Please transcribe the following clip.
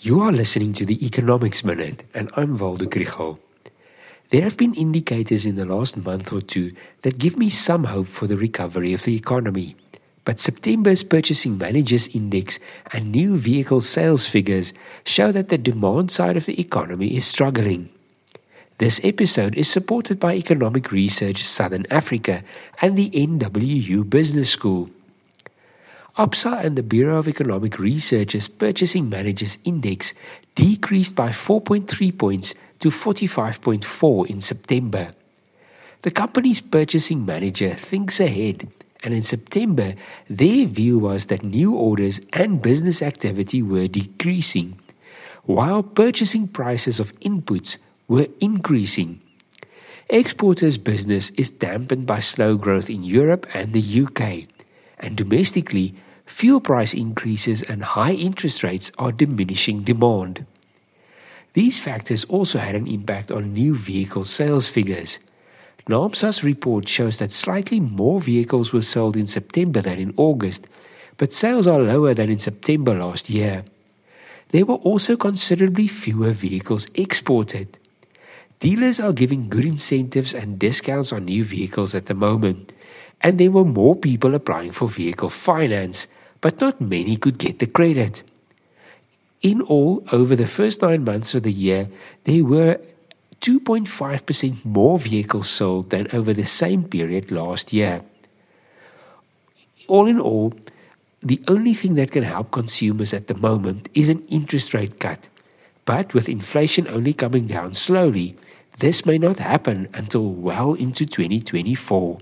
You are listening to the Economics Minute, and I'm Waldo Krugell. There have been indicators in the last month or two that give me some hope for the recovery of the economy. But September's Purchasing Managers Index and new vehicle sales figures show that the demand side of the economy is struggling. This episode is supported by Economic Research Southern Africa and the NWU Business School. Absa and the Bureau of Economic Research's Purchasing Managers Index decreased by 4.3 points to 45.4 in September. The company's purchasing manager thinks ahead, and in September, their view was that new orders and business activity were decreasing, while purchasing prices of inputs were increasing. Exporters' business is dampened by slow growth in Europe and the UK, and domestically, fuel price increases and high interest rates are diminishing demand. These factors also had an impact on new vehicle sales figures. NAAMSA's report shows that slightly more vehicles were sold in September than in August, but sales are lower than in September last year. There were also considerably fewer vehicles exported. Dealers are giving good incentives and discounts on new vehicles at the moment, and there were more people applying for vehicle finance but not many could get the credit. In all, over the first nine months of the year, there were 2.5% more vehicles sold than over the same period last year. All in all, the only thing that can help consumers at the moment is an interest rate cut. But with inflation only coming down slowly, this may not happen until well into 2024.